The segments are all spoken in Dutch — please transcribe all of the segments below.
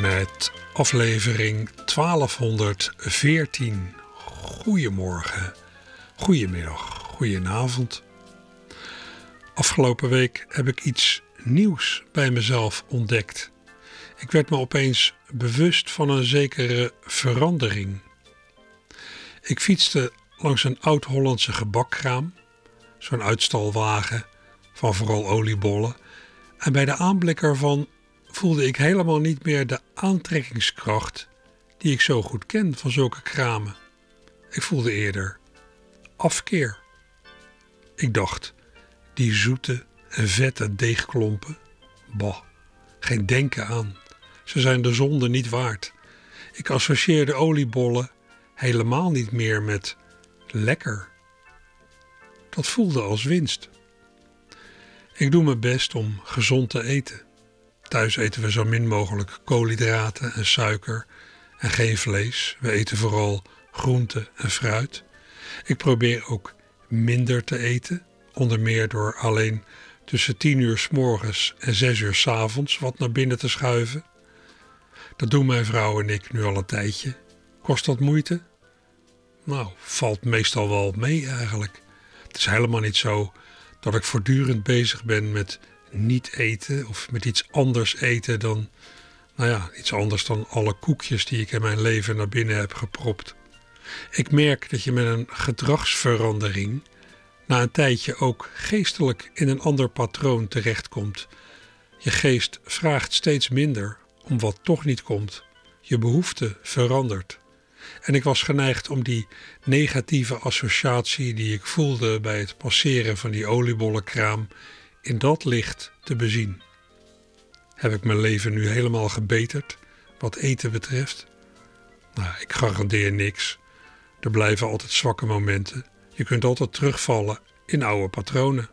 Met aflevering 1214. Goedemorgen, goedemiddag, goedenavond. Afgelopen week heb ik iets nieuws bij mezelf ontdekt. Ik werd me opeens bewust van een zekere verandering. Ik fietste langs een oud-Hollandse gebakkraam, zo'n uitstalwagen van vooral oliebollen, en bij de aanblik ervan voelde ik helemaal niet meer de aantrekkingskracht die ik zo goed ken van zulke kramen. Ik voelde eerder afkeer. Ik dacht, die zoete en vette deegklompen, bah, geen denken aan. Ze zijn de zonde niet waard. Ik associeerde oliebollen helemaal niet meer met lekker. Dat voelde als winst. Ik doe mijn best om gezond te eten. Thuis eten we zo min mogelijk koolhydraten en suiker en geen vlees. We eten vooral groente en fruit. Ik probeer ook minder te eten, onder meer door alleen tussen 10 uur s morgens en 6 uur s avonds wat naar binnen te schuiven. Dat doen mijn vrouw en ik nu al een tijdje. Kost dat moeite? Nou, valt meestal wel mee eigenlijk. Het is helemaal niet zo dat ik voortdurend bezig ben met niet eten of met iets anders eten dan, nou ja, iets anders dan alle koekjes die ik in mijn leven naar binnen heb gepropt. Ik merk dat je met een gedragsverandering na een tijdje ook geestelijk in een ander patroon terechtkomt. Je geest vraagt steeds minder om wat toch niet komt. Je behoefte verandert. En ik was geneigd om die negatieve associatie die ik voelde bij het passeren van die oliebollenkraam in dat licht te bezien. Heb ik mijn leven nu helemaal gebeterd wat eten betreft? Nou, ik garandeer niks. Er blijven altijd zwakke momenten. Je kunt altijd terugvallen in oude patronen.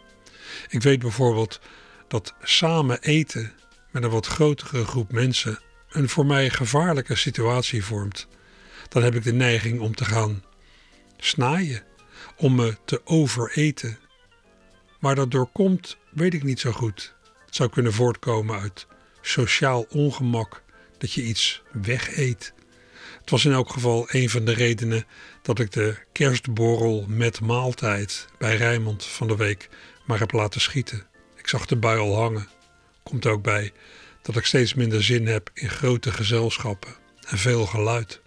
Ik weet bijvoorbeeld dat samen eten met een wat grotere groep mensen een voor mij gevaarlijke situatie vormt. Dan heb ik de neiging om te gaan snaaien, om me te overeten. Waar dat door komt, weet ik niet zo goed. Het zou kunnen voortkomen uit sociaal ongemak, dat je iets wegeet. Het was in elk geval een van de redenen dat ik de kerstborrel met maaltijd bij Rijmond van de week maar heb laten schieten. Ik zag de bui al hangen. Komt ook bij dat ik steeds minder zin heb in grote gezelschappen en veel geluid.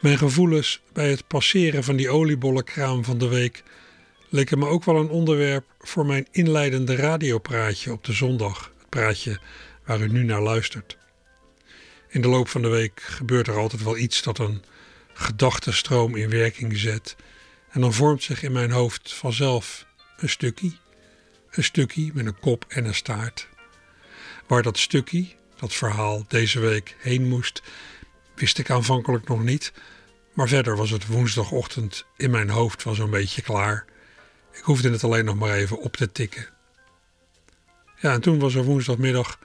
Mijn gevoelens bij het passeren van die oliebollenkraam van de week leken me ook wel een onderwerp voor mijn inleidende radiopraatje op de zondag. Het praatje waar u nu naar luistert. In de loop van de week gebeurt er altijd wel iets dat een gedachtenstroom in werking zet. En dan vormt zich in mijn hoofd vanzelf een stukje. Een stukje met een kop en een staart. Waar dat stukje, dat verhaal, deze week heen moest, wist ik aanvankelijk nog niet. Maar verder was het woensdagochtend in mijn hoofd wel zo'n beetje klaar. Ik hoefde het alleen nog maar even op te tikken. Ja, en toen was er woensdagmiddag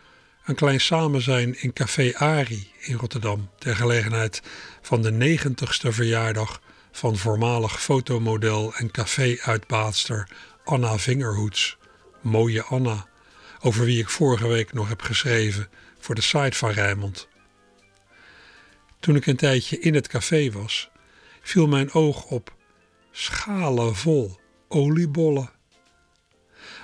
een klein samenzijn in Café Ari in Rotterdam ter gelegenheid van de 90ste verjaardag van voormalig fotomodel en café-uitbaatster Anna Vingerhoets. Mooie Anna, over wie ik vorige week nog heb geschreven voor de site van Rijmond. Toen ik een tijdje in het café was, viel mijn oog op schalen vol oliebollen.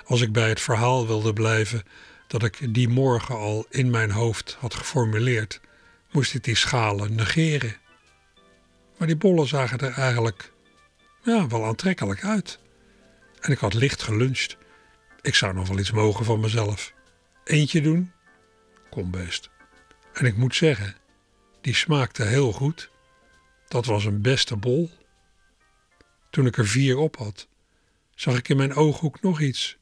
Als ik bij het verhaal wilde blijven dat ik die morgen al in mijn hoofd had geformuleerd, moest ik die schalen negeren. Maar die bollen zagen er eigenlijk ja, wel aantrekkelijk uit. En ik had licht geluncht. Ik zou nog wel iets mogen van mezelf. Eentje doen? Kom best. En ik moet zeggen, die smaakte heel goed. Dat was een beste bol. Toen ik er vier op had, zag ik in mijn ooghoek nog iets.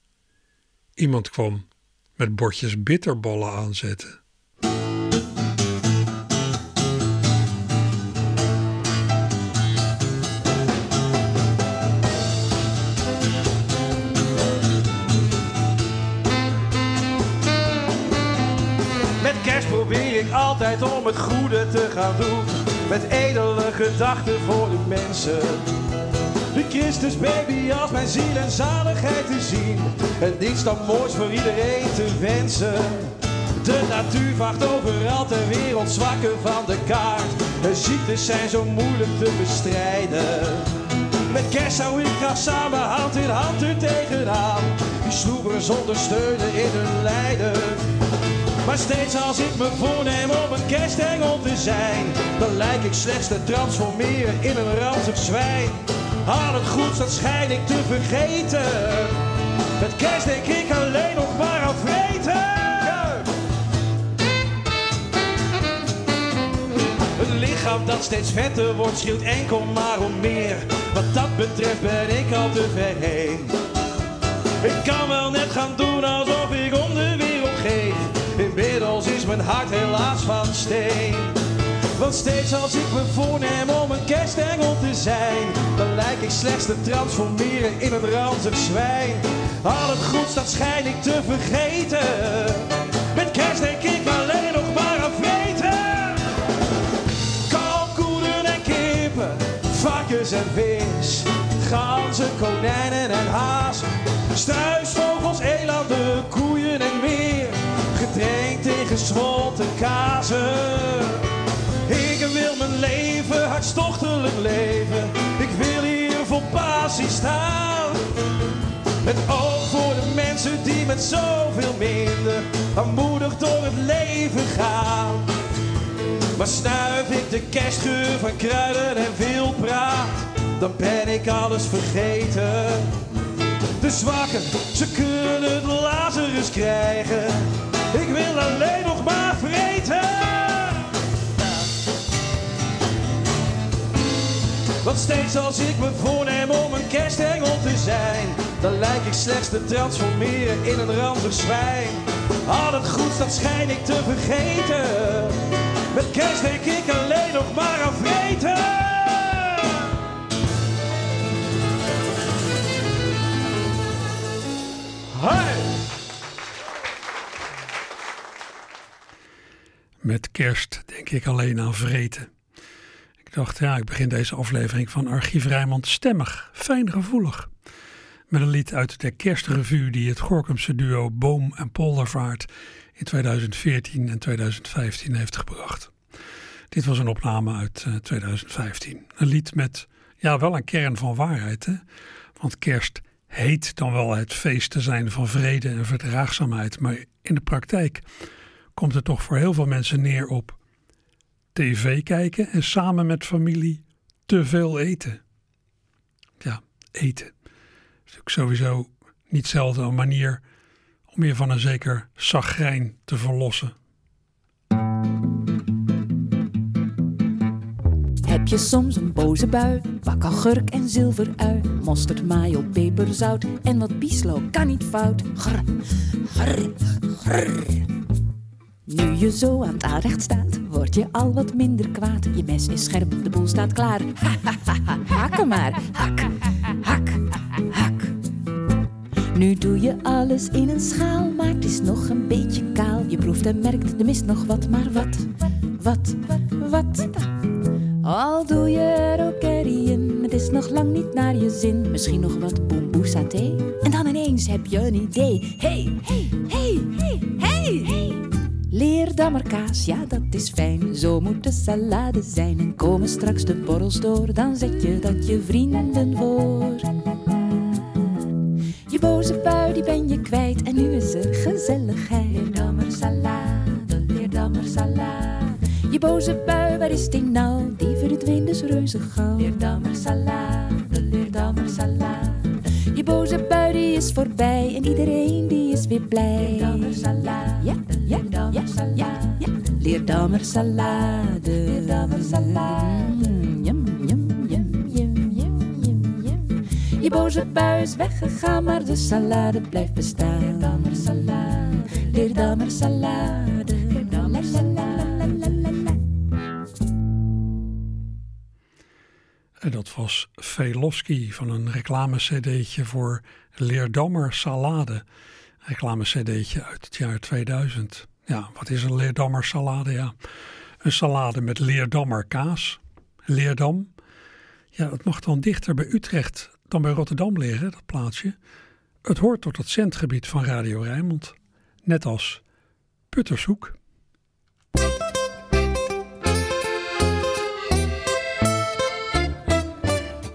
Iemand kwam met bordjes bitterballen aanzetten. Met kerst probeer ik altijd om het goede te gaan doen. Met edele gedachten voor de mensen. De Christus baby als mijn ziel en zaligheid te zien. En niets dan moois voor iedereen te wensen. De natuur vacht overal ter wereld zwakken van de kaart. De ziektes zijn zo moeilijk te bestrijden. Met kerst zou ik graag samen hand in hand er tegenaan. Die sloebers ondersteunen in hun lijden. Maar steeds als ik me voorneem om een kerstengel te zijn, dan lijk ik slechts te transformeren in een ranzig zwijn. Al het goeds dat schijn ik te vergeten. Met kerst denk ik alleen nog maar aan vreten. Een lichaam dat steeds vetter wordt, schreeuwt enkel maar om meer. Wat dat betreft ben ik al te ver heen. Ik kan wel net gaan doen alsof ik om de wereld geef. Inmiddels is mijn hart helaas van steen. Want steeds als ik me voorneem om een kerstengel te zijn, ik slechts te transformeren in een ranzig zwijn. Al het goeds dat schijn ik te vergeten. Met kerst denk ik alleen nog maar aan vreten. Kalkoenen en kippen, varkens en vis, ganzen, konijnen en haas, struisvogels, elanden, koeien en meer, getraind in gesmolten kazen. Ik wil mijn leven hartstochtelijk leven. Met oog voor de mensen die met zoveel minder aanmoedig door het leven gaan. Maar snuif ik de kerstgeur van kruiden en veel praat, dan ben ik alles vergeten. De zwakken, ze kunnen Lazarus krijgen. Ik wil alleen nog maar vreten. Want steeds als ik me voorneem om een kerstengel te zijn, dan lijk ik slechts te transformeren in een ranzig zwijn. Al het goeds dat schijn ik te vergeten. Met kerst denk ik alleen nog maar aan vreten. Hey! Met kerst denk ik alleen aan vreten. Dacht, ja, ik begin deze aflevering van Archief Rijmond stemmig, fijngevoelig. Met een lied uit de kerstrevue die het Gorkumse duo Boom en Poldervaart in 2014 en 2015 heeft gebracht. Dit was een opname uit uh, 2015. Een lied met, ja, wel een kern van waarheid. Hè? Want kerst heet dan wel het feest te zijn van vrede en verdraagzaamheid. Maar in de praktijk komt het toch voor heel veel mensen neer op tv kijken en samen met familie te veel eten. Ja, eten. Is natuurlijk sowieso niet zelden een manier om je van een zeker zagrijn te verlossen. Heb je soms een boze bui? Bak augurk en zilverui, mosterd, mayo, peper, zout en wat bieslook kan niet fout. Grr, grr, grr. Nu je zo aan het aanrecht staat, word je al wat minder kwaad. Je mes is scherp, de boel staat klaar. Ha, ha, ha, ha. Hakken maar, hak, hak, hak. Nu doe je alles in een schaal, maar het is nog een beetje kaal. Je proeft en merkt, er mist nog wat, maar wat, wat, wat. Al doe je er ook het is nog lang niet naar je zin. Misschien nog wat boemboe saté. En dan ineens heb je een idee. Hey, hey, hey, hey. Leerdammerkaas, ja dat is fijn. Zo moet de salade zijn. En komen straks de borrels door, dan zet je dat je vrienden voor. Je boze bui, die ben je kwijt. En nu is er gezelligheid. Leerdammer salade, leerdammer salade. Je boze bui, waar is die nou? Die verdween dus reuze gauw. Leerdammer salade, leerdammer salade. Je boze bui, die is voorbij. En iedereen die is weer blij. Leerdammer salade, ja, ja, ja. Leerdammer salade. Leerdammer salade. Mm, yum, yum, yum, yum, yum, yum, yum. Je boze bui is weggegaan, maar de salade blijft bestaan. Leerdammer salade. Leerdammer salade. Leerdammer salade. En dat was Velofsky van een reclame-cd'tje voor Leerdammer Salade. Reclame-cd'tje uit het jaar 2000. Ja, wat is een Leerdammer salade? Ja, een salade met Leerdammer kaas. Leerdam. Ja, dat mag dan dichter bij Utrecht dan bij Rotterdam liggen, dat plaatsje. Het hoort tot het centgebied van Radio Rijnmond. Net als Puttershoek.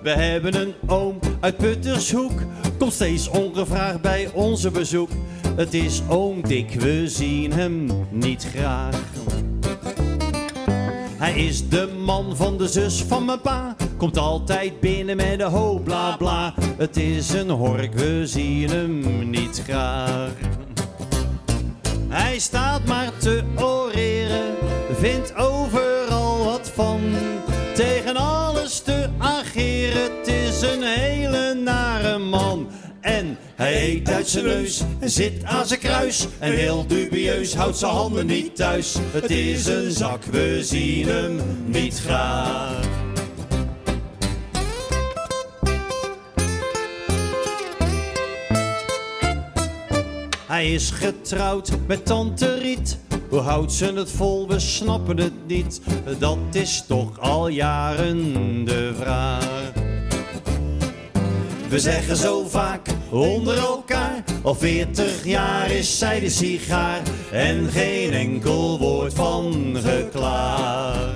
We hebben een oom uit Puttershoek, komt steeds ongevraagd bij onze bezoek. Het is oom Dick, we zien hem niet graag. Hij is de man van de zus van mijn pa, komt altijd binnen met een ho bla bla. Het is een hork, we zien hem niet graag. Hij staat maar te oreren, vindt overal wat van. Hij eet uit zijn neus en zit aan zijn kruis. En heel dubieus houdt zijn handen niet thuis. Het is een zak, we zien hem niet graag. Hij is getrouwd met tante Riet. Hoe houdt ze het vol? We snappen het niet. Dat is toch al jaren de vraag. We zeggen zo vaak onder elkaar, al veertig jaar is zij de sigaar en geen enkel woord van geklaar.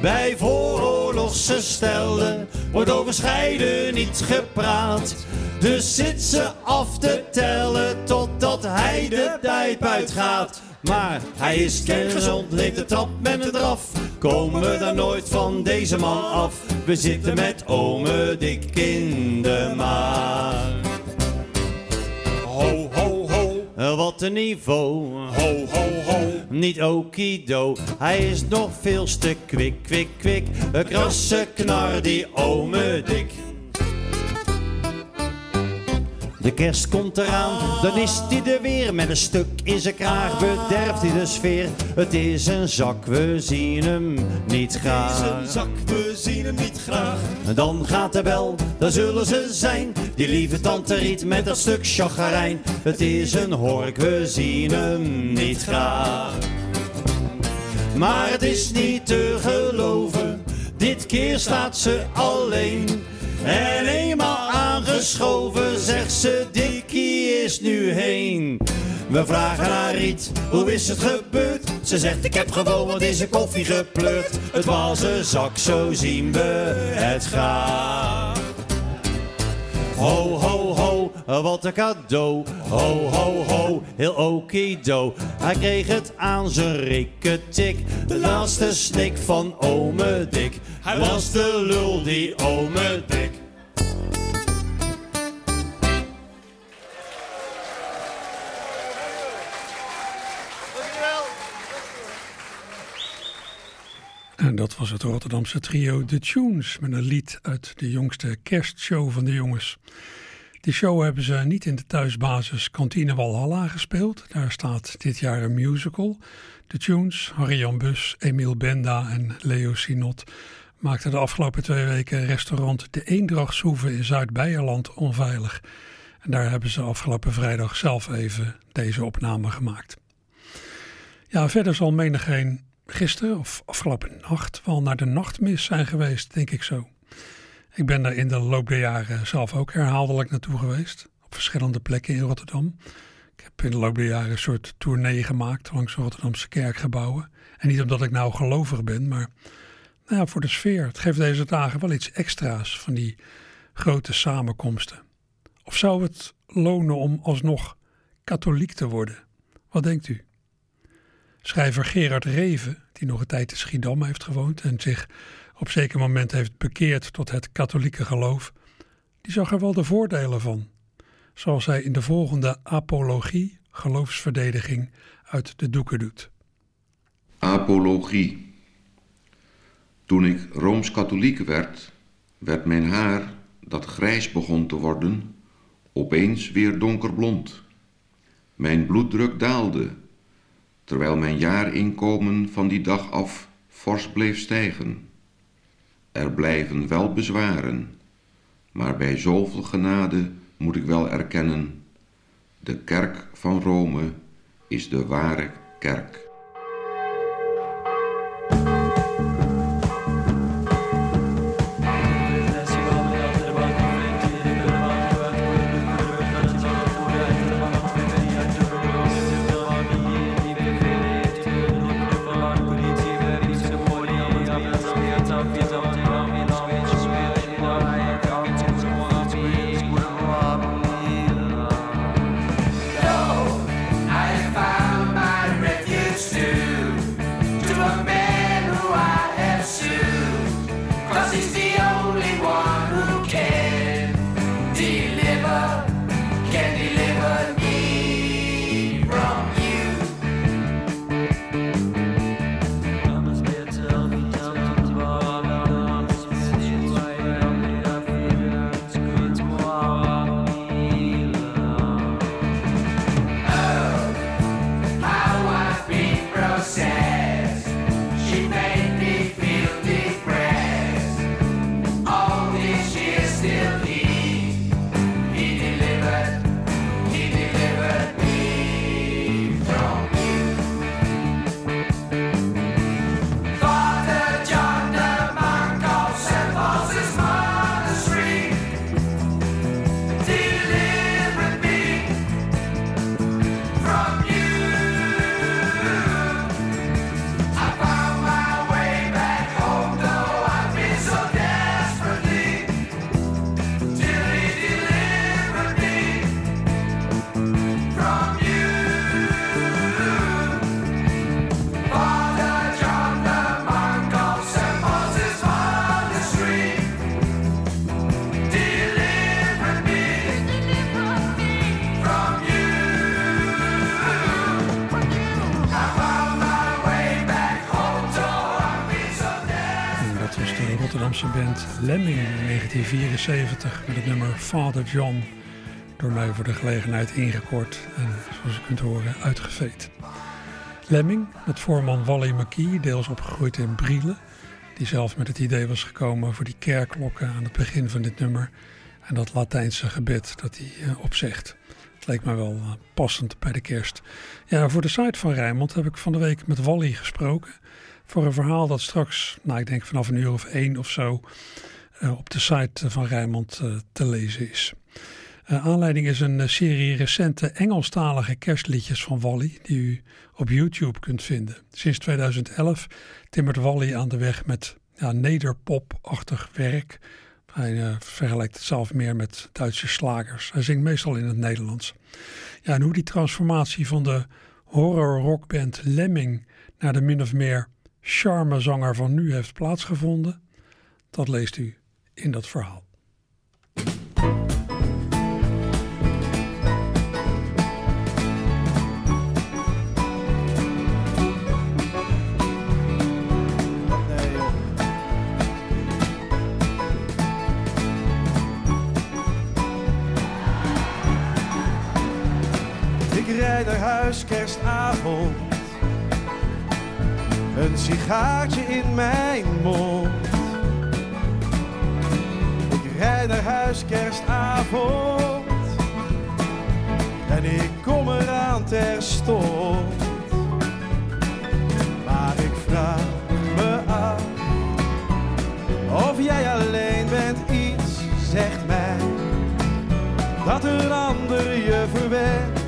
Bij vooroorlogse stellen wordt over scheiden niet gepraat. Dus zit ze af te tellen totdat hij de pijp uitgaat. Maar hij is kerngezond, neemt de trap met het draf. Komen we daar nooit van deze man af? We zitten met ome dik in de maan. Ho, ho, ho. Wat een niveau. Ho, ho, ho. Niet okido. Hij is nog veel te kwik, kwik, kwik. Een krasse knar, die ome dik. De kerst komt eraan, dan is hij er weer met een stuk in zijn kraag. Bederft hij de sfeer, het is een zak, we zien hem niet graag. Het is een zak, we zien hem niet graag. En dan gaat de bel, dan zullen ze zijn. Die lieve tante Riet met dat stuk chagrijn. Het is een hork, we zien hem niet graag. Maar het is niet te geloven, dit keer staat ze alleen. En eenmaal aangeschoven zegt ze, Dikkie is nu heen. We vragen haar Riet, hoe is het gebeurd? Ze zegt, ik heb gewoon wat in zijn koffie gepleurd. Het was een zak, zo zien we het graag. Ho, ho, wat een cadeau. Ho, ho, ho, heel okido. Hij kreeg het aan zijn rikketik. De laatste snik van ome Dick. Hij was de lul, die ome Dick. En dat was het Rotterdamse trio The Tunes met een lied uit de jongste kerstshow van de jongens. Die show hebben ze niet in de thuisbasis Kantine Walhalla gespeeld. Daar staat dit jaar een musical. The Tunes, Harry-Jan Bus, Emiel Benda en Leo Sinot maakten de afgelopen twee weken restaurant De Eendrachtshoeve in Zuid-Beierland onveilig. En daar hebben ze afgelopen vrijdag zelf even deze opname gemaakt. Ja, verder zal menigeen gisteren of afgelopen nacht wel naar de nachtmis zijn geweest, denk ik zo. Ik ben daar in de loop der jaren zelf ook herhaaldelijk naartoe geweest. Op verschillende plekken in Rotterdam. Ik heb in de loop der jaren een soort tournee gemaakt langs de Rotterdamse kerkgebouwen. En niet omdat ik nou gelovig ben, maar nou ja, voor de sfeer. Het geeft deze dagen wel iets extra's van die grote samenkomsten. Of zou het lonen om alsnog katholiek te worden? Wat denkt u? Schrijver Gerard Reven, die nog een tijd in Schiedam heeft gewoond en zich op zeker moment heeft bekeerd tot het katholieke geloof, die zag er wel de voordelen van, zoals hij in de volgende apologie, geloofsverdediging, uit de doeken doet. Apologie. Toen ik rooms-katholiek werd, werd mijn haar, dat grijs begon te worden, opeens weer donkerblond. Mijn bloeddruk daalde, terwijl mijn jaarinkomen van die dag af fors bleef stijgen. Er blijven wel bezwaren, maar bij zoveel genade moet ik wel erkennen, de kerk van Rome is de ware kerk. See. he's 1974 met het nummer Father John. Door mij voor de gelegenheid ingekort en zoals u kunt horen uitgeveed. Lemming, met voorman Wally McKee, deels opgegroeid in Brielen. Die zelf met het idee was gekomen voor die kerkklokken aan het begin van dit nummer. En dat Latijnse gebed dat hij uh, opzegt. Het leek mij wel uh, passend bij de kerst. Ja, voor de site van Rijnmond heb ik van de week met Wally gesproken voor een verhaal dat straks, nou ik denk vanaf een uur of één of zo, op de site van Rijnmond uh, te lezen is. Aanleiding is een serie recente Engelstalige kerstliedjes van Wally, die u op YouTube kunt vinden. Sinds 2011 timmert Wally aan de weg met ja, nederpop-achtig werk. Hij vergelijkt het zelf meer met Duitse slagers. Hij zingt meestal in het Nederlands. Ja, en hoe die transformatie van de horror-rockband Lemming naar de min of meer charmezanger van nu heeft plaatsgevonden, dat leest u in dat verhaal. Naar huis kerstavond een sigaartje in mijn mond. Ik rijd naar huis kerstavond en ik kom eraan terstond. Maar ik vraag me af of jij alleen bent. Iets zegt mij dat een ander je verwendt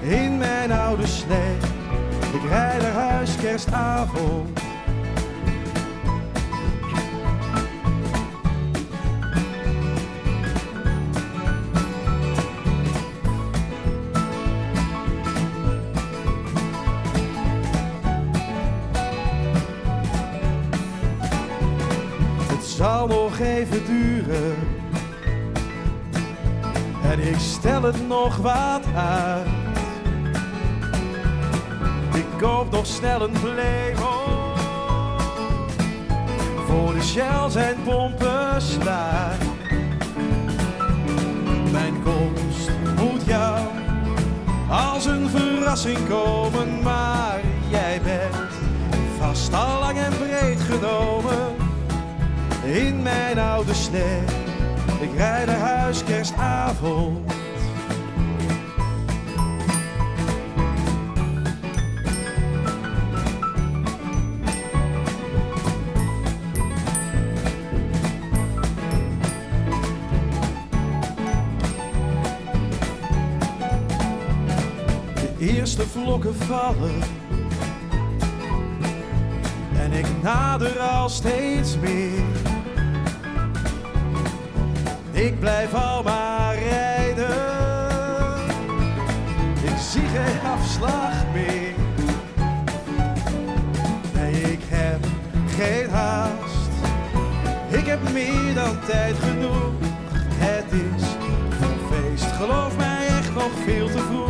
in mijn oude slee. Ik rijd naar huis kerstavond. Een Playboy. Voor de shells en pompen sluit. Mijn komst moet jou als een verrassing komen, maar jij bent vast al lang en breed genomen in mijn oude slee. Ik rijd naar huis kerstavond vallen. En ik nader al steeds meer. Ik blijf al maar rijden. Ik zie geen afslag meer. Nee, ik heb geen haast. Ik heb meer dan tijd genoeg. Het is een feest, geloof mij echt nog veel te vroeg.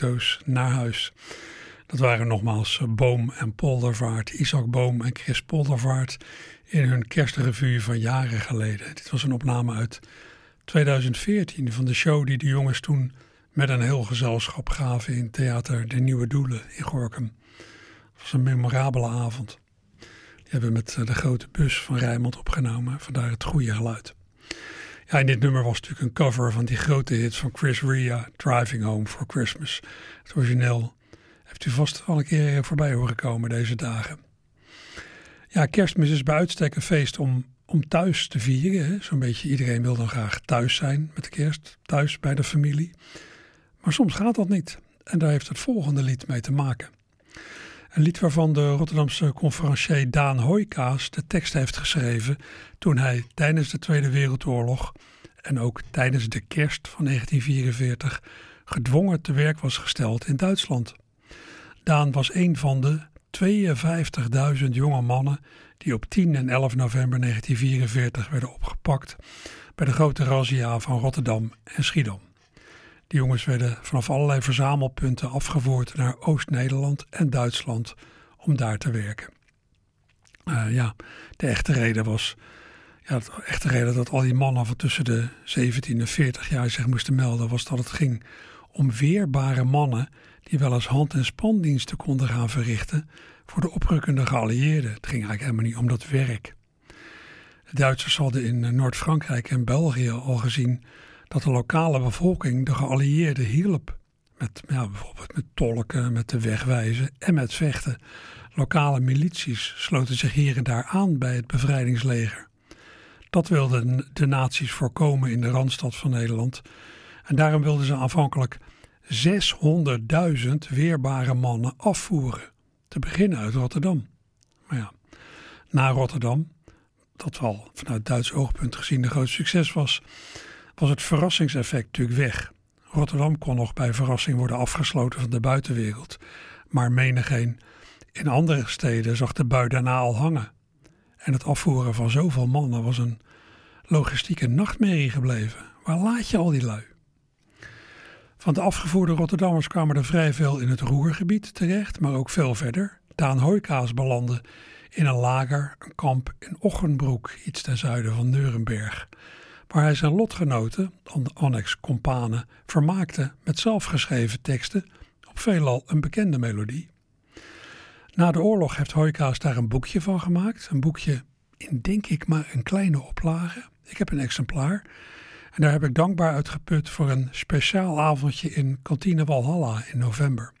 Auto's naar huis. Dat waren nogmaals eh, Boom en Poldervaart, Isaac Boom en Chris Poldervaart in hun kerstrevue van jaren geleden. Dit was een opname uit 2014 van de show die de jongens toen met een heel gezelschap gaven in Theater De Nieuwe Doelen in Gorkum. Het was een memorabele avond. Die hebben we met eh, de grote bus van Rijnmond opgenomen, vandaar het goede geluid. Ja, en dit nummer was natuurlijk een cover van die grote hit van Chris Ria, Driving Home for Christmas. Het origineel heeft u vast al een keer voorbij horen komen deze dagen. Ja, kerstmis is bij uitstek een feest om, om thuis te vieren. Zo'n beetje iedereen wil dan graag thuis zijn met de kerst, thuis bij de familie. Maar soms gaat dat niet. En daar heeft het volgende lied mee te maken. Een lied waarvan de Rotterdamse conferencier Daan Hoijkaas de tekst heeft geschreven toen hij tijdens de Tweede Wereldoorlog en ook tijdens de kerst van 1944 gedwongen te werk was gesteld in Duitsland. Daan was een van de 52.000 jonge mannen die op 10 en 11 november 1944 werden opgepakt bij de grote razzia van Rotterdam en Schiedam. Die jongens werden vanaf allerlei verzamelpunten afgevoerd naar Oost-Nederland en Duitsland om daar te werken. Eh, ja, de echte reden was, ja, de echte reden dat al die mannen van tussen de 17 en 40 jaar zich moesten melden, was dat het ging om weerbare mannen die wel eens hand- en spandiensten konden gaan verrichten voor de oprukkende geallieerden. Het ging eigenlijk helemaal niet om dat werk. De Duitsers hadden in eh, Noord-Frankrijk en België al gezien dat de lokale bevolking de geallieerden hielp. Met, ja, bijvoorbeeld met tolken, met de wegwijzen en met vechten. Lokale milities sloten zich hier en daar aan bij het bevrijdingsleger. Dat wilden de nazi's voorkomen in de randstad van Nederland. En daarom wilden ze aanvankelijk 600.000 weerbare mannen afvoeren. Te beginnen uit Rotterdam. Maar ja, na Rotterdam, dat wel vanuit Duits oogpunt gezien een groot succes was, was het verrassingseffect natuurlijk weg. Rotterdam kon nog bij verrassing worden afgesloten van de buitenwereld. Maar menigeen in andere steden zag de bui daarna al hangen. En het afvoeren van zoveel mannen was een logistieke nachtmerrie gebleven. Waar laat je al die lui? Van de afgevoerde Rotterdammers kwamen er vrij veel in het Roergebied terecht, maar ook veel verder. Daan Hoijkaas belandde in een lager, een kamp in Ochenbroek, iets ten zuiden van Nuremberg, waar hij zijn lotgenoten, de annex-companen, vermaakte met zelfgeschreven teksten op veelal een bekende melodie. Na de oorlog heeft Hoijkaas daar een boekje van gemaakt, een boekje in denk ik maar een kleine oplage. Ik heb een exemplaar en daar heb ik dankbaar uitgeput voor een speciaal avondje in Kantine Walhalla in november.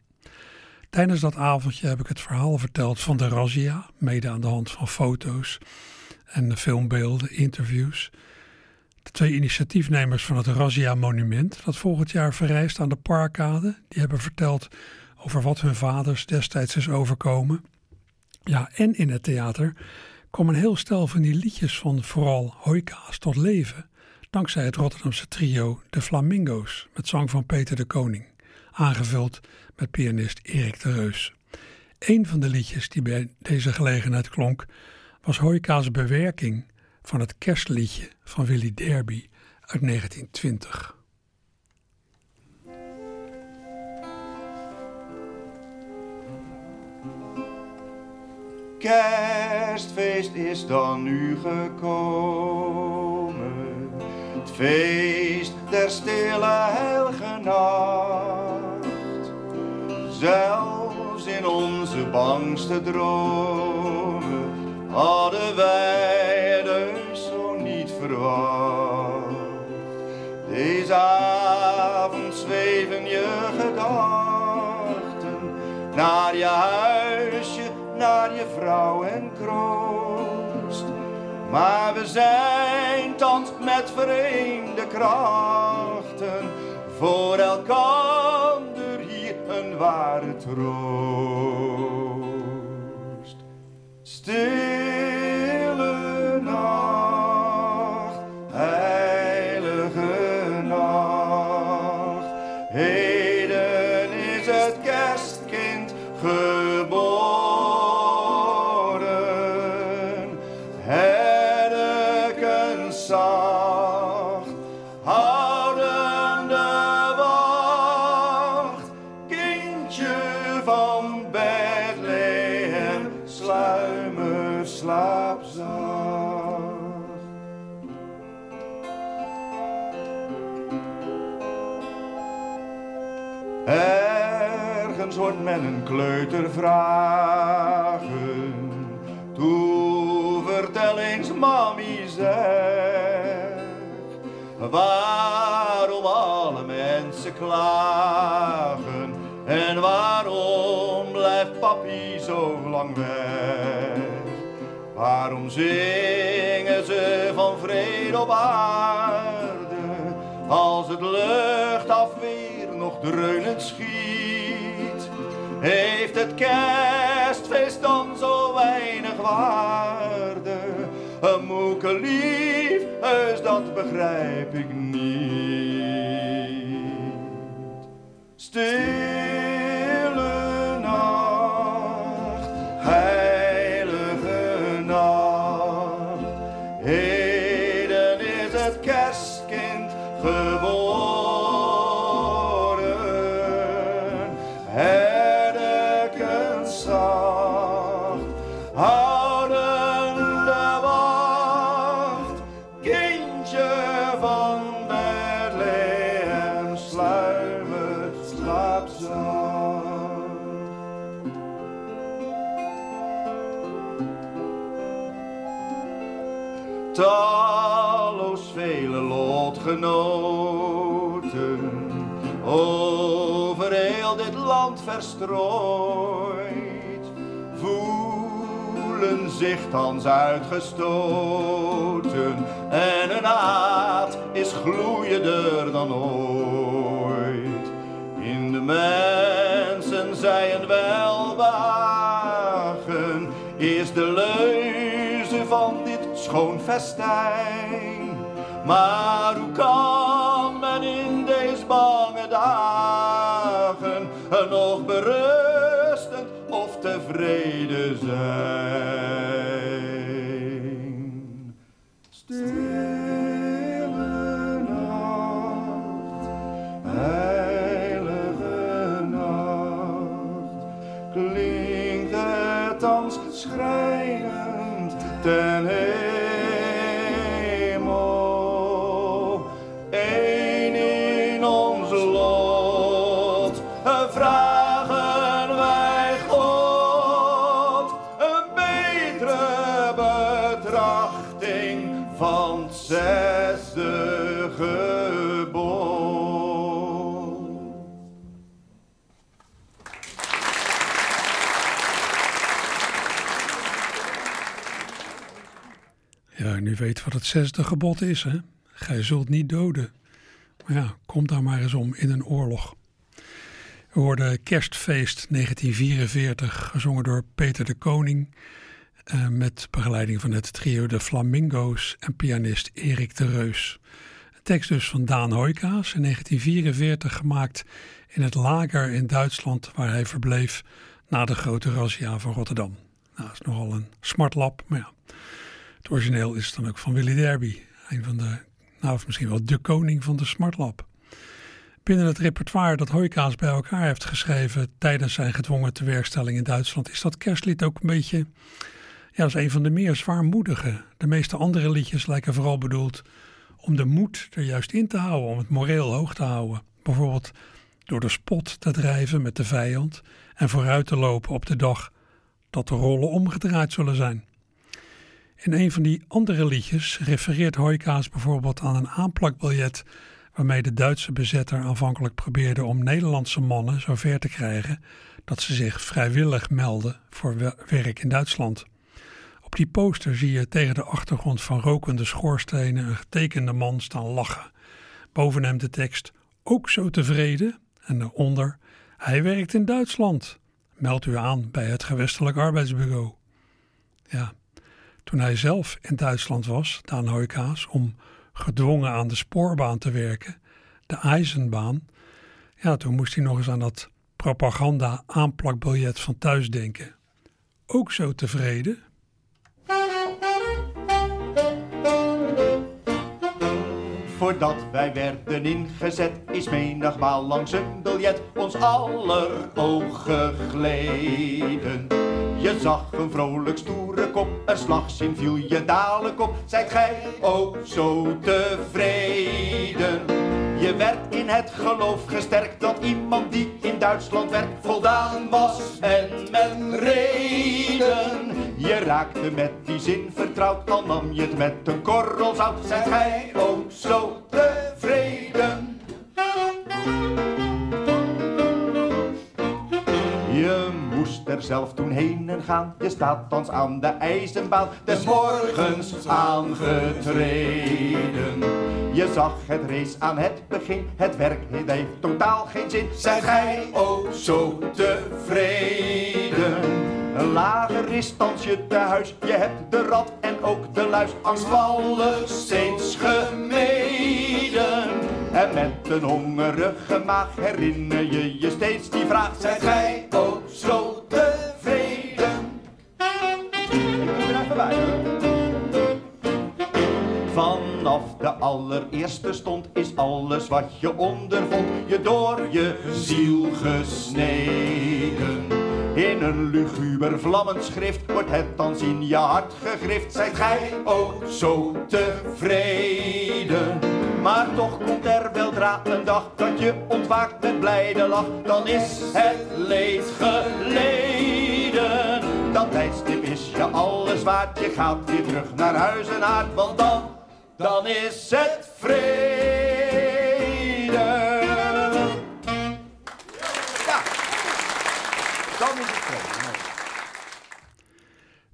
Tijdens dat avondje heb ik het verhaal verteld van de razzia, mede aan de hand van foto's en filmbeelden, interviews. De twee initiatiefnemers van het Razzia Monument, dat volgend jaar verrijst aan de Parkade, die hebben verteld over wat hun vaders destijds is overkomen. Ja, en in het theater kwam een heel stel van die liedjes van vooral Hoika's tot leven, dankzij het Rotterdamse trio De Flamingo's met zang van Peter de Koning, aangevuld met pianist Erik de Reus. Een van de liedjes die bij deze gelegenheid klonk was Hoika's bewerking van het kerstliedje van Willy Derby uit 1920. Kerstfeest is dan nu gekomen, het feest der stille heilige nacht. Zelfs in onze bangste dromen hadden wij verwacht. Deze avond zweven je gedachten naar je huisje naar je vrouw en kroost. Maar we zijn thans met vreemde krachten voor elkander hier een ware troost. Stille kleuter vragen. Toe vertel zeg. Waarom alle mensen klagen. En waarom blijft papi zo lang weg? Waarom zingen ze van vrede op aarde? Als het luchtafweer nog dreunend schiet, heeft het kerstfeest dan zo weinig waarde. Een moeke lief, dat begrijp ik niet. Verstrooid voelen zich thans uitgestoten en hun haat is gloeiender dan ooit. In de mensen zij een welbehagen is de leuze van dit schoon festijn. Maar hoe kan of tevreden zijn? Wat het zesde gebod is, hè? Gij zult niet doden. Maar ja, kom daar maar eens om in een oorlog. We hoorden Kerstfeest 1944, gezongen door Peter de Koning. eh, met begeleiding van het trio De Flamingo's en pianist Erik de Reus. Een tekst dus van Daan Hoijkaas, in 1944 gemaakt in het lager in Duitsland waar hij verbleef na de grote razzia van Rotterdam. Nou, dat is nogal een smartlap, maar ja. Het origineel is dan ook van Willy Derby, een van de, nou of misschien wel de koning van de smartlap. Binnen het repertoire dat Hoijkaas bij elkaar heeft geschreven tijdens zijn gedwongen tewerkstelling in Duitsland, is dat kerstlied ook een beetje, ja, is een van de meer zwaarmoedige. De meeste andere liedjes lijken vooral bedoeld om de moed er juist in te houden, om het moreel hoog te houden. Bijvoorbeeld door de spot te drijven met de vijand en vooruit te lopen op de dag dat de rollen omgedraaid zullen zijn. In een van die andere liedjes refereert Hoijkaas bijvoorbeeld aan een aanplakbiljet waarmee de Duitse bezetter aanvankelijk probeerde om Nederlandse mannen zover te krijgen dat ze zich vrijwillig melden voor we- werk in Duitsland. Op die poster zie je tegen de achtergrond van rokende schoorstenen een getekende man staan lachen. Boven hem de tekst ook zo tevreden en daaronder hij werkt in Duitsland. Meld u aan bij het gewestelijk arbeidsbureau. Ja, toen hij zelf in Duitsland was, Daan Hoijkaas, om gedwongen aan de spoorbaan te werken, de Eisenbaan, ja, toen moest hij nog eens aan dat propaganda aanplakbiljet van thuis denken. Ook zo tevreden? Voordat wij werden ingezet, is menigmaal langs een biljet ons aller ogen gleden. Je zag een vrolijk stoere kop, een slagzin viel je dadelijk op. Zijt gij ook zo tevreden? Je werd in het geloof gesterkt dat iemand die in Duitsland werkt voldaan was en men reden. Je raakte met die zin vertrouwd, al nam je het met een korrel zout. Zijt gij ook zo tevreden? Je moest er zelf toen heen en gaan. Je staat thans aan de ijzenbaan, des morgens aangetreden. Je zag het race aan het begin, het werk het heeft totaal geen zin. Zijt gij ook zo tevreden? Een lager is thans je tehuis, je hebt de rat en ook de luis. Angstvallig steeds gemeden. En met een hongerige maag herinner je je steeds die vraag. Zijt gij ook zo tevreden? Vanaf de allereerste stond is alles wat je ondervond je door je ziel gesneden. In een luguber vlammend schrift wordt het dan in je hart gegrift. Zijt gij ook zo tevreden? Maar toch komt er weldra een dag dat je ontwaakt met blijde lach. Dan is het leed geleden. Dat tijdstip is je alles waard. Je gaat weer terug naar huis en aard, want dan, dan is het vrede.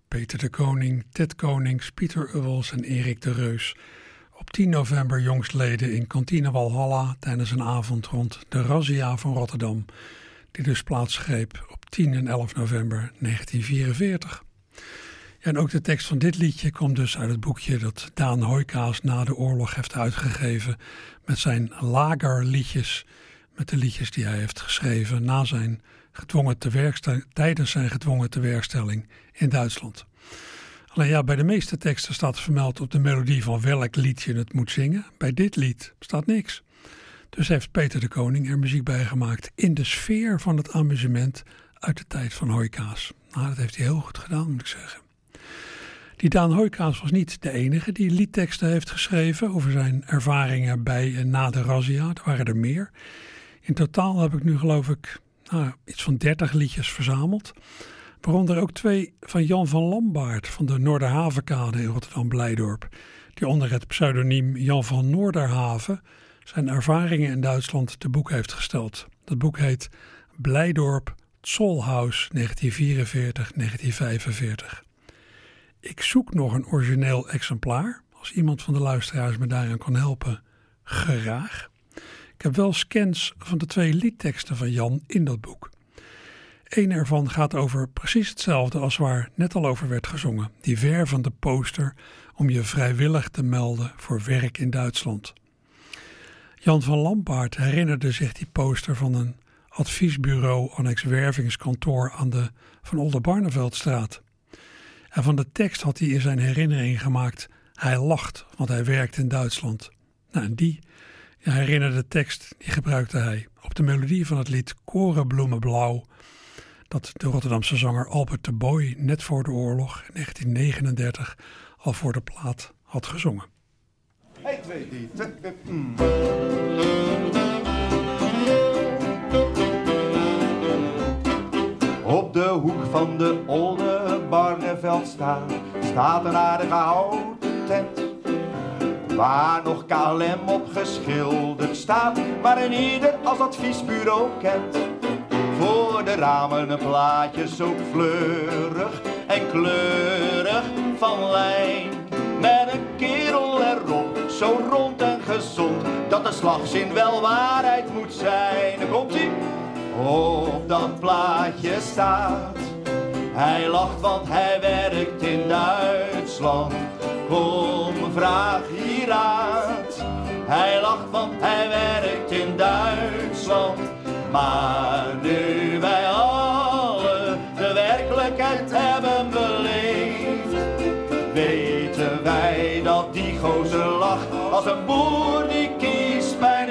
Peter de Koning, Ted Konings, Pieter Uwels en Erik de Reus. Op 10 november jongstleden in Kantine Walhalla tijdens een avond rond de Razzia van Rotterdam, die dus plaatsgreep op 10 en 11 november 1944. Ja, en ook de tekst van dit liedje komt dus uit het boekje dat Daan Hoijkaas na de oorlog heeft uitgegeven met zijn lagerliedjes, met de liedjes die hij heeft geschreven na zijn gedwongen tewerkstel- tijdens zijn gedwongen tewerkstelling in Duitsland. Alleen ja, bij de meeste teksten staat vermeld op de melodie van welk lied je het moet zingen. Bij dit lied staat niks. Dus heeft Peter de Koning er muziek bij gemaakt in de sfeer van het amusement uit de tijd van Hooikaas. Nou, dat heeft hij heel goed gedaan, moet ik zeggen. Die Daan Hooikaas was niet de enige die liedteksten heeft geschreven over zijn ervaringen bij en na de razzia. Er waren er meer. In totaal heb ik nu geloof ik nou, iets van 30 liedjes verzameld. Waaronder ook twee van Jan van Lambaard van de Noorderhavenkade in Rotterdam-Blijdorp. Die onder het pseudoniem Jan van Noorderhaven zijn ervaringen in Duitsland te boek heeft gesteld. Dat boek heet Blijdorp Zollhaus 1944-1945. Ik zoek nog een origineel exemplaar. Als iemand van de luisteraars me daaraan kan helpen, graag. Ik heb wel scans van de twee liedteksten van Jan in dat boek. Eén ervan gaat over precies hetzelfde als waar net al over werd gezongen. Die vervende poster om je vrijwillig te melden voor werk in Duitsland. Jan van Lampaard herinnerde zich die poster van een adviesbureau annex wervingskantoor aan de Van Oldenbarneveldstraat. En van de tekst had hij in zijn herinnering gemaakt: Hij lacht, want hij werkt in Duitsland. Nou, en die herinnerde tekst, die gebruikte hij op de melodie van het lied Korenbloemen Blauw, dat de Rotterdamse zanger Albert de Boy net voor de oorlog in 1939 al voor de plaat had gezongen. 1, 2, 3, Op de hoek van de Olde Barneveldstraat staat een aardige houten tent. Waar nog KLM op geschilderd staat, maar een ieder als adviesbureau kent. Voor de ramen een plaatje zo fleurig en kleurig van lijn. Met een kerel erop, zo rond en gezond, dat de slagzin wel waarheid moet zijn. Komt ie op dat plaatje staat. Hij lacht want hij werkt in Duitsland. Kom, vraag hier raad. Hij lacht want hij werkt in Duitsland. Maar nu wij alle de werkelijkheid hebben beleefd, weten wij dat die gozer lacht als een boer die kiest bij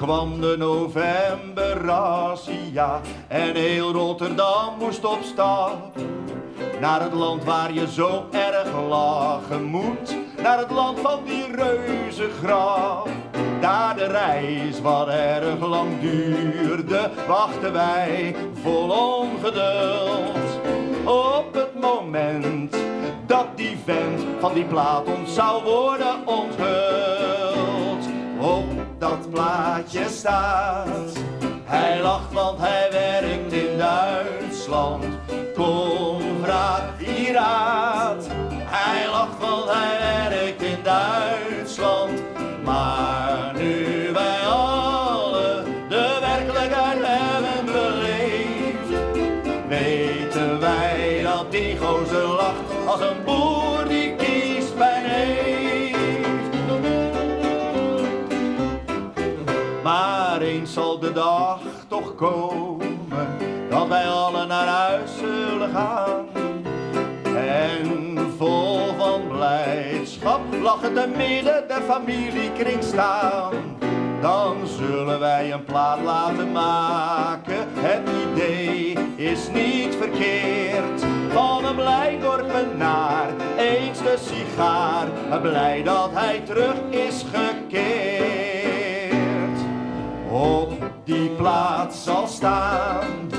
kwam de novemberrazzia en heel Rotterdam moest op stap. Naar het land waar je zo erg lachen moet, naar het land van die reuzengraf. Daar de reis wat erg lang duurde, wachten wij vol ongeduld op het moment dat die vent van die plaat ons zou worden onthuld. Op dat plaatje staat. Hij lacht want hij werkt in Duitsland. Kom, raad. Hij lacht want hij werkt in Duitsland. Maar nu wij alle de werkelijkheid hebben beleefd, weten wij dat die gozer lacht als een boer die kiest bij nee. Maar eens zal de dag toch komen dat wij allen naar huis zullen gaan. Vol van blijdschap lachen te midden de familiekring staan. Dan zullen wij een plaat laten maken. Het idee is niet verkeerd. Van een blijdorpenaar, eens de sigaar. Blij dat hij terug is gekeerd op die plaats zal staan.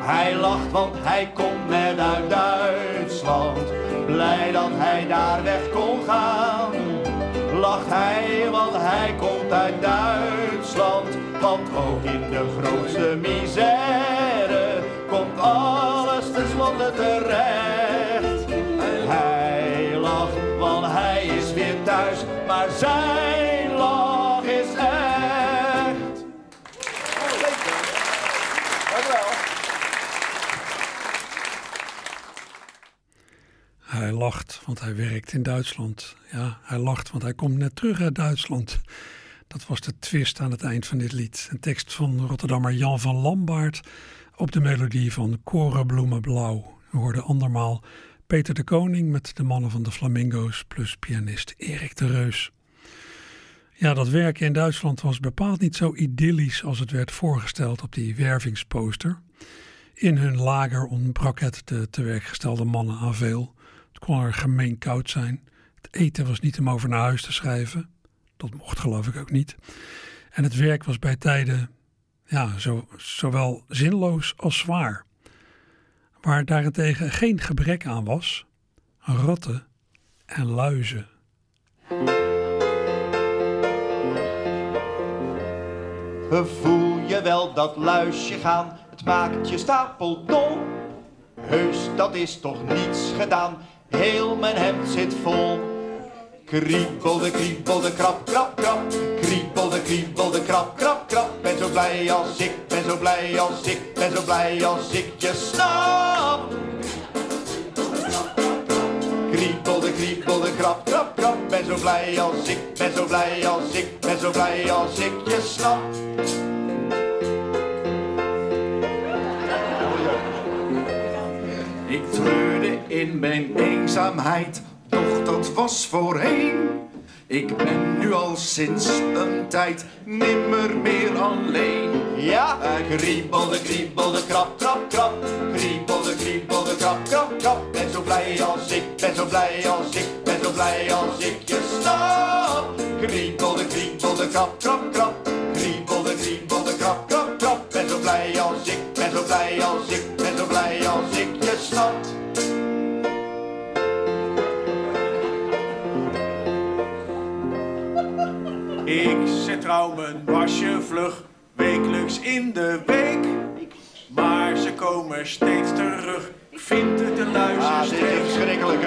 Hij lacht, want hij komt net uit Duitsland. Daar weg kon gaan. Lacht hij, want hij komt uit Duitsland. Want ook in de grootste misère komt alles tenslotte terecht. Hij lacht, want hij is weer thuis, maar zijn lacht, want hij werkt in Duitsland. Ja, hij lacht, want hij komt net terug uit Duitsland. Dat was de twist aan het eind van dit lied. Een tekst van Rotterdammer Jan van Lambaard op de melodie van Korenbloemen Blauw. We hoorden andermaal Peter de Koning met de mannen van de Flamingo's plus pianist Erik de Reus. Ja, dat werken in Duitsland was bepaald niet zo idyllisch als het werd voorgesteld op die wervingsposter. In hun lager ontbrak het de tewerkgestelde mannen aan veel. Kon er gemeen koud zijn. Het eten was niet om over naar huis te schrijven. Dat mocht geloof ik ook niet. En het werk was bij tijden ja, zo, zowel zinloos als zwaar. Waar daarentegen geen gebrek aan was, ratten en luizen. Voel je wel dat luisje gaan, het maakt je stapel dol. Heus, dat is toch niets gedaan, heel mijn hemd zit vol. Kriebelde, kriebelde, krap, krap, krap. Kriebelde, kriebelde, krap, krap, krap. Ben zo blij als ik, ben zo blij als ik, ben zo blij als ik je snap. Kriebelde, kriebelde, krap, krap, krap. Ben zo blij als ik, ben zo blij als ik, ben zo blij als ik je snap. Ik treurde in mijn eenzaamheid, doch dat was voorheen. Ik ben nu al sinds een tijd nimmer meer alleen. Ja, kriebelde, kriebelde, krap, krap, krap. Kriebelde, kriebelde, krap, krap, krap. Ben zo blij als ik, ben zo blij als ik, ben zo blij als ik je snap. Kriebelde, kriebelde, krap, krap, krap. Ik zet trouw mijn wasje vlug, wekelijks in de week. Maar ze komen steeds terug, ik vind het een Ah, dit is verschrikkelijk.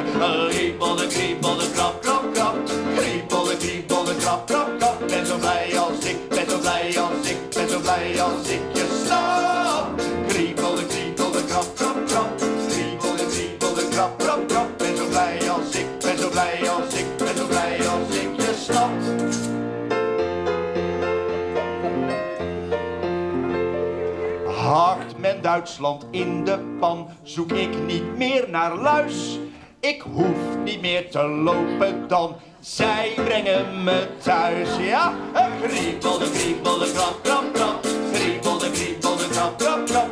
Kriebelde, kriebelde, krap, krap, krap. Kriebelde, kriebelde, krap, krap, krap. Ben zo blij als ik, ben zo blij als ik, ben zo blij als ik Duitsland in de pan, zoek ik niet meer naar luis. Ik hoef niet meer te lopen dan, zij brengen me thuis. Ja, kriebelde, kriebelde, krap, krap, krap. Kriebelde, kriebelde, krap, krap, krap.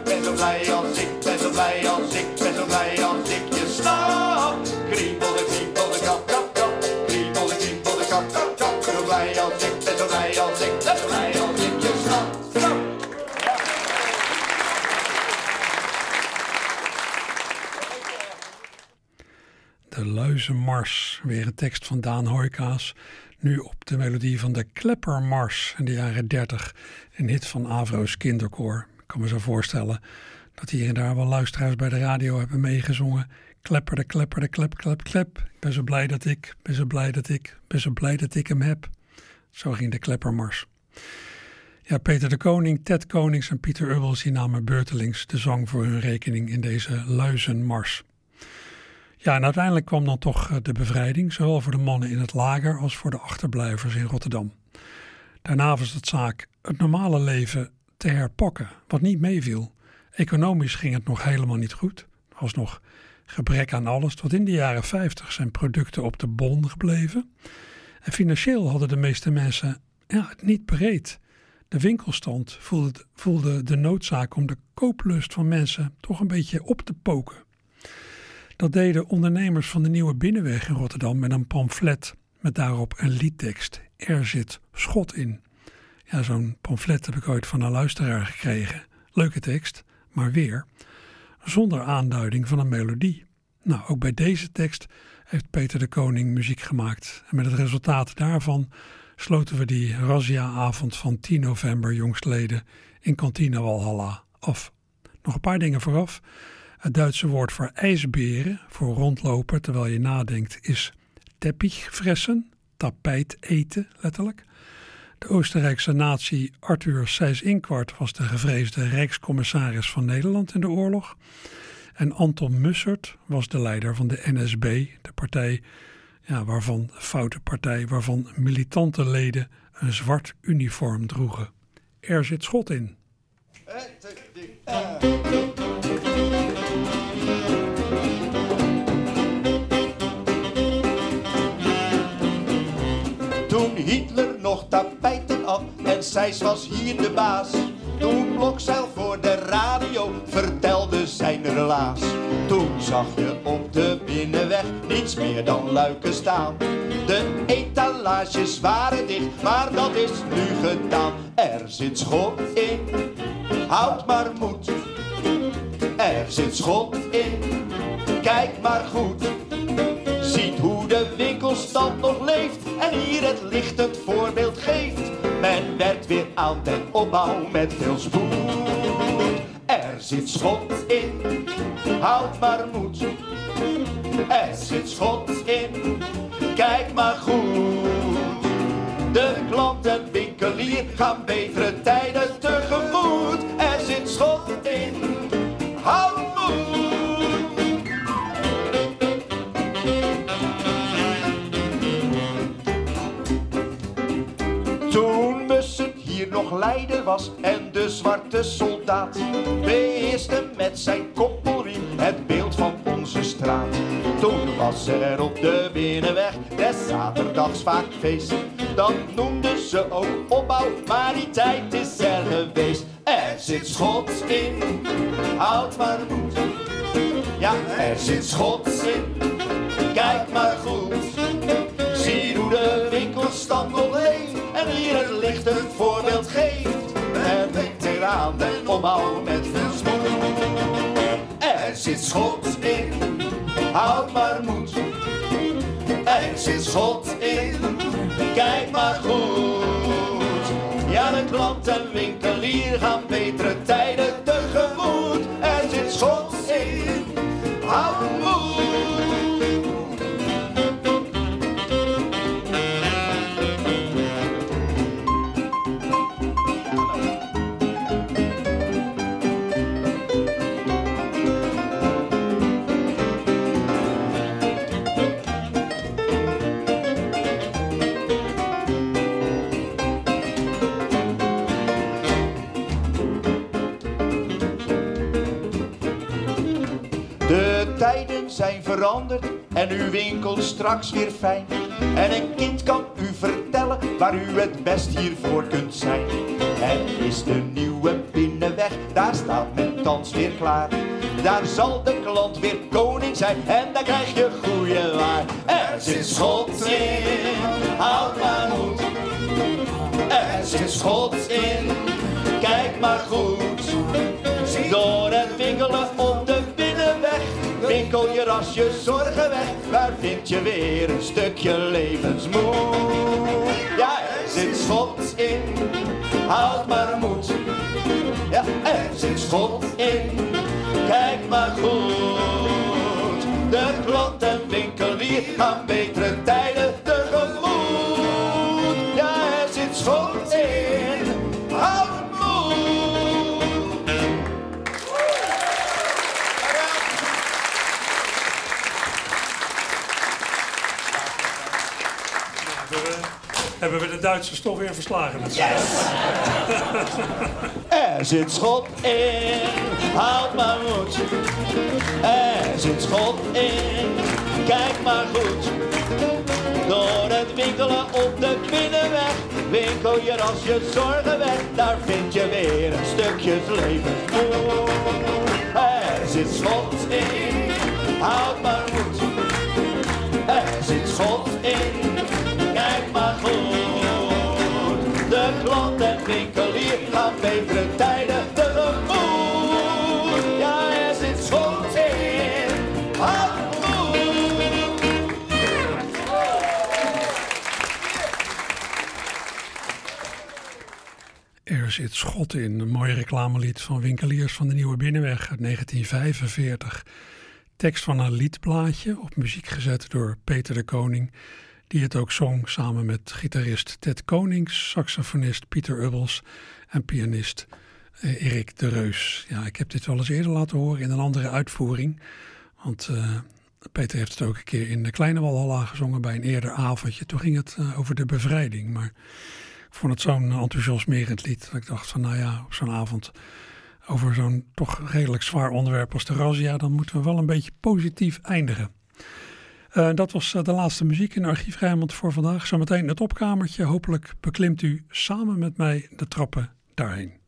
De Luizenmars, weer een tekst van Daan Hoijkaas. Nu op de melodie van de Kleppermars in de jaren 30. Een hit van Avro's kinderkoor. Ik kan me zo voorstellen dat hier en daar wel luisteraars bij de radio hebben meegezongen. Klepper de klepper de klep klep klep. Ik ben zo blij dat ik, ben zo blij dat ik, ben zo blij dat ik hem heb. Zo ging de Kleppermars. Ja, Peter de Koning, Ted Konings en Pieter Ubbels namen beurtelings de zang voor hun rekening in deze Luizenmars. Ja, en uiteindelijk kwam dan toch eh, de bevrijding, zowel voor de mannen in het lager als voor de achterblijvers in Rotterdam. Daarna was het zaak het normale leven te herpakken, wat niet meeviel. Economisch ging het nog helemaal niet goed. Er was nog gebrek aan alles. Tot in de jaren 50 zijn producten op de bon gebleven. En financieel hadden de meeste mensen ja, het niet bereid. De winkelstand voelde, voelde de noodzaak om de kooplust van mensen toch een beetje op te poken. Dat deden ondernemers van de Nieuwe Binnenweg in Rotterdam met een pamflet met daarop een liedtekst. Er zit schot in. Ja, zo'n pamflet heb ik ooit van een luisteraar gekregen. Leuke tekst, maar weer zonder aanduiding van een melodie. Nou, ook bij deze tekst heeft Peter de Koning muziek gemaakt. En met het resultaat daarvan sloten we die razzia-avond van 10 november jongstleden in Kantine Walhalla af. Nog een paar dingen vooraf. Het Duitse woord voor ijsberen, voor rondlopen terwijl je nadenkt, is teppichfressen, tapijt eten letterlijk. De Oostenrijkse nazi Arthur Seyss-Inquart was de gevreesde rijkscommissaris van Nederland in de oorlog. En Anton Mussert was de leider van de NSB, de partij ja, waarvan, foute partij, waarvan militante leden een zwart uniform droegen. Er zit schot in. Hitler nog tapijten af en Sijs was hier de baas. Toen Blokzeil voor de radio vertelde zijn relaas. Toen zag je op de binnenweg niets meer dan luiken staan. De etalages waren dicht, maar dat is nu gedaan. Er zit schot in, houd maar moed. Er zit schot in, kijk maar goed. Winkelstand nog leeft en hier het lichtend voorbeeld geeft. Men werkt weer aan den opbouw met veel spoed. Er zit schot in, houd maar moed. Er zit schot in, kijk maar goed. De klant en winkelier gaan betere tijden tegemoet. Er zit schot in, houd nog leider was en de zwarte soldaat beheerste met zijn koppelriem het beeld van onze straat. Toen was er op de binnenweg des zaterdags vaak feest. Dat noemden ze ook opbouw, maar die tijd is er geweest. Er zit schot in, houd maar moed. Ja, er zit schot in, kijk maar goed. En hier het licht een voorbeeld geeft. En denkt eraan de opbouw met veel spoed. Er zit schot in, houd maar moed. Er zit schot in, kijk maar goed. Ja, de klant en winkelier gaan betere tijden tegemoet. Er zit schot in, houd moed. En uw winkel straks weer fijn. En een kind kan u vertellen waar u het best hiervoor kunt zijn. Het is de nieuwe binnenweg, daar staat men thans weer klaar. Daar zal de klant weer koning zijn en daar krijg je goede waar. Er zit schot in, houd maar moed. Er zit schot in, kijk maar goed. Door het winkelen op Winkel je ras je zorgen weg Waar vind je weer een stukje levensmoed? Ja, er zit schot in Houd maar moed. Ja, er zit schot in Kijk maar goed. De klant en winkelier gaan betere tijden de Duitsers toch weer verslagen? Met Er zit schot in, houd maar moed. Er zit schot in, kijk maar goed. Door het winkelen op de binnenweg, winkel je als je zorgen weg. Daar vind je weer een stukje levensmoed. Er zit schot in, houd maar moed. Er zit schot in, kijk maar goed. Gaan betere tijden tegemoet. Ja, er zit schot in. Er zit schot in, een mooi reclamelied van Winkeliers van de Nieuwe Binnenweg uit 1945. Tekst van een liedblaadje, op muziek gezet door Peter de Koning, die het ook zong samen met gitarist Ted Konings, saxofonist Pieter Ubbels en pianist eh, Erik de Reus. Ja, ik heb dit wel eens eerder laten horen in een andere uitvoering, want eh, Peter heeft het ook een keer in de Kleine Walhalla gezongen bij een eerder avondje. Toen ging het eh, over de bevrijding, maar ik vond het zo'n enthousiasmerend lied. Dat ik dacht van nou ja, op zo'n avond over zo'n toch redelijk zwaar onderwerp als de razzia, dan moeten we wel een beetje positief eindigen. Dat was de laatste muziek in Archief Rijnmond voor vandaag. Zometeen het opkamertje. Hopelijk beklimt u samen met mij de trappen dying.